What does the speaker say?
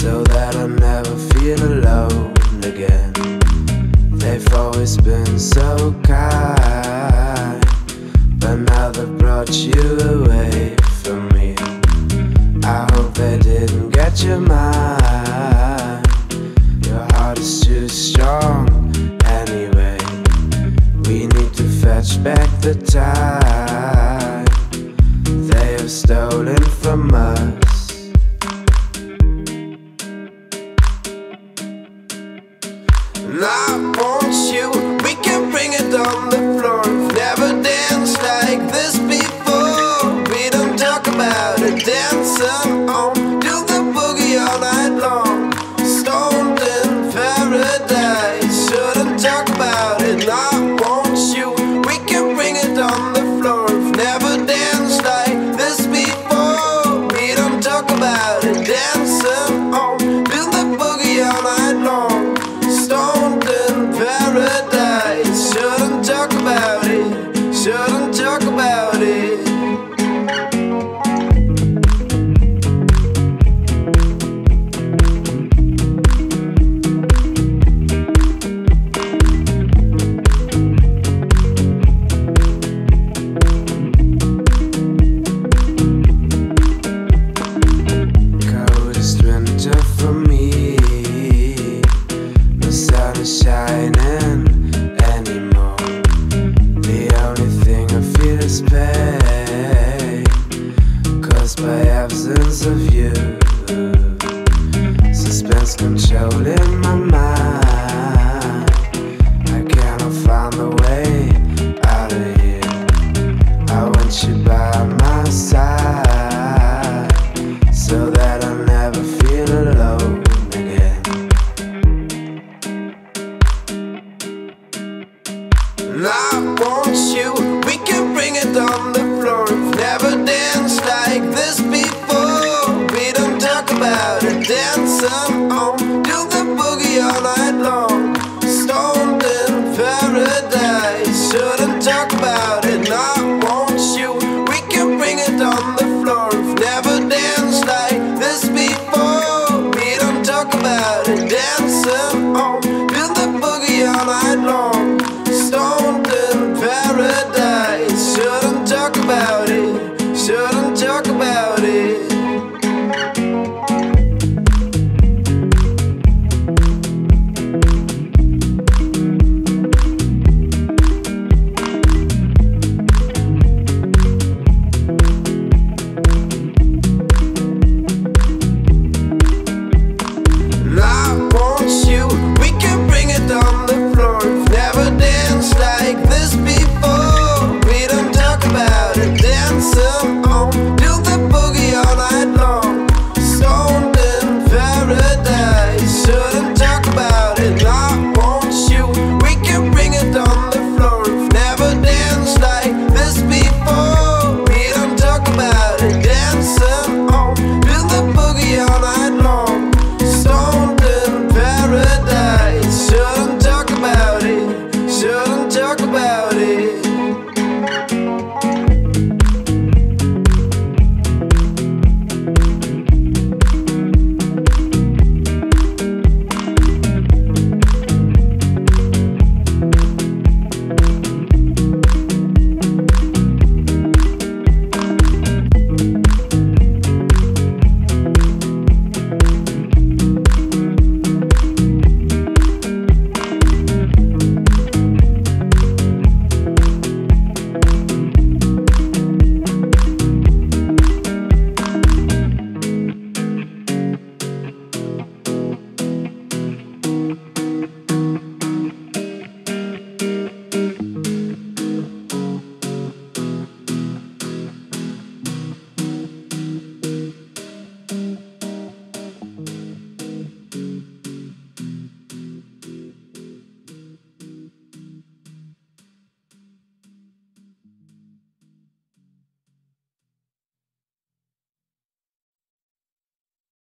so that I never feel alone again. They've always been so kind, but now they've brought you away from me. I hope they didn't get your mind. Your heart is too strong anyway. We need to fetch back the time they have stolen from us. Live. Cause my absence of you. Suspense controlling my mind. about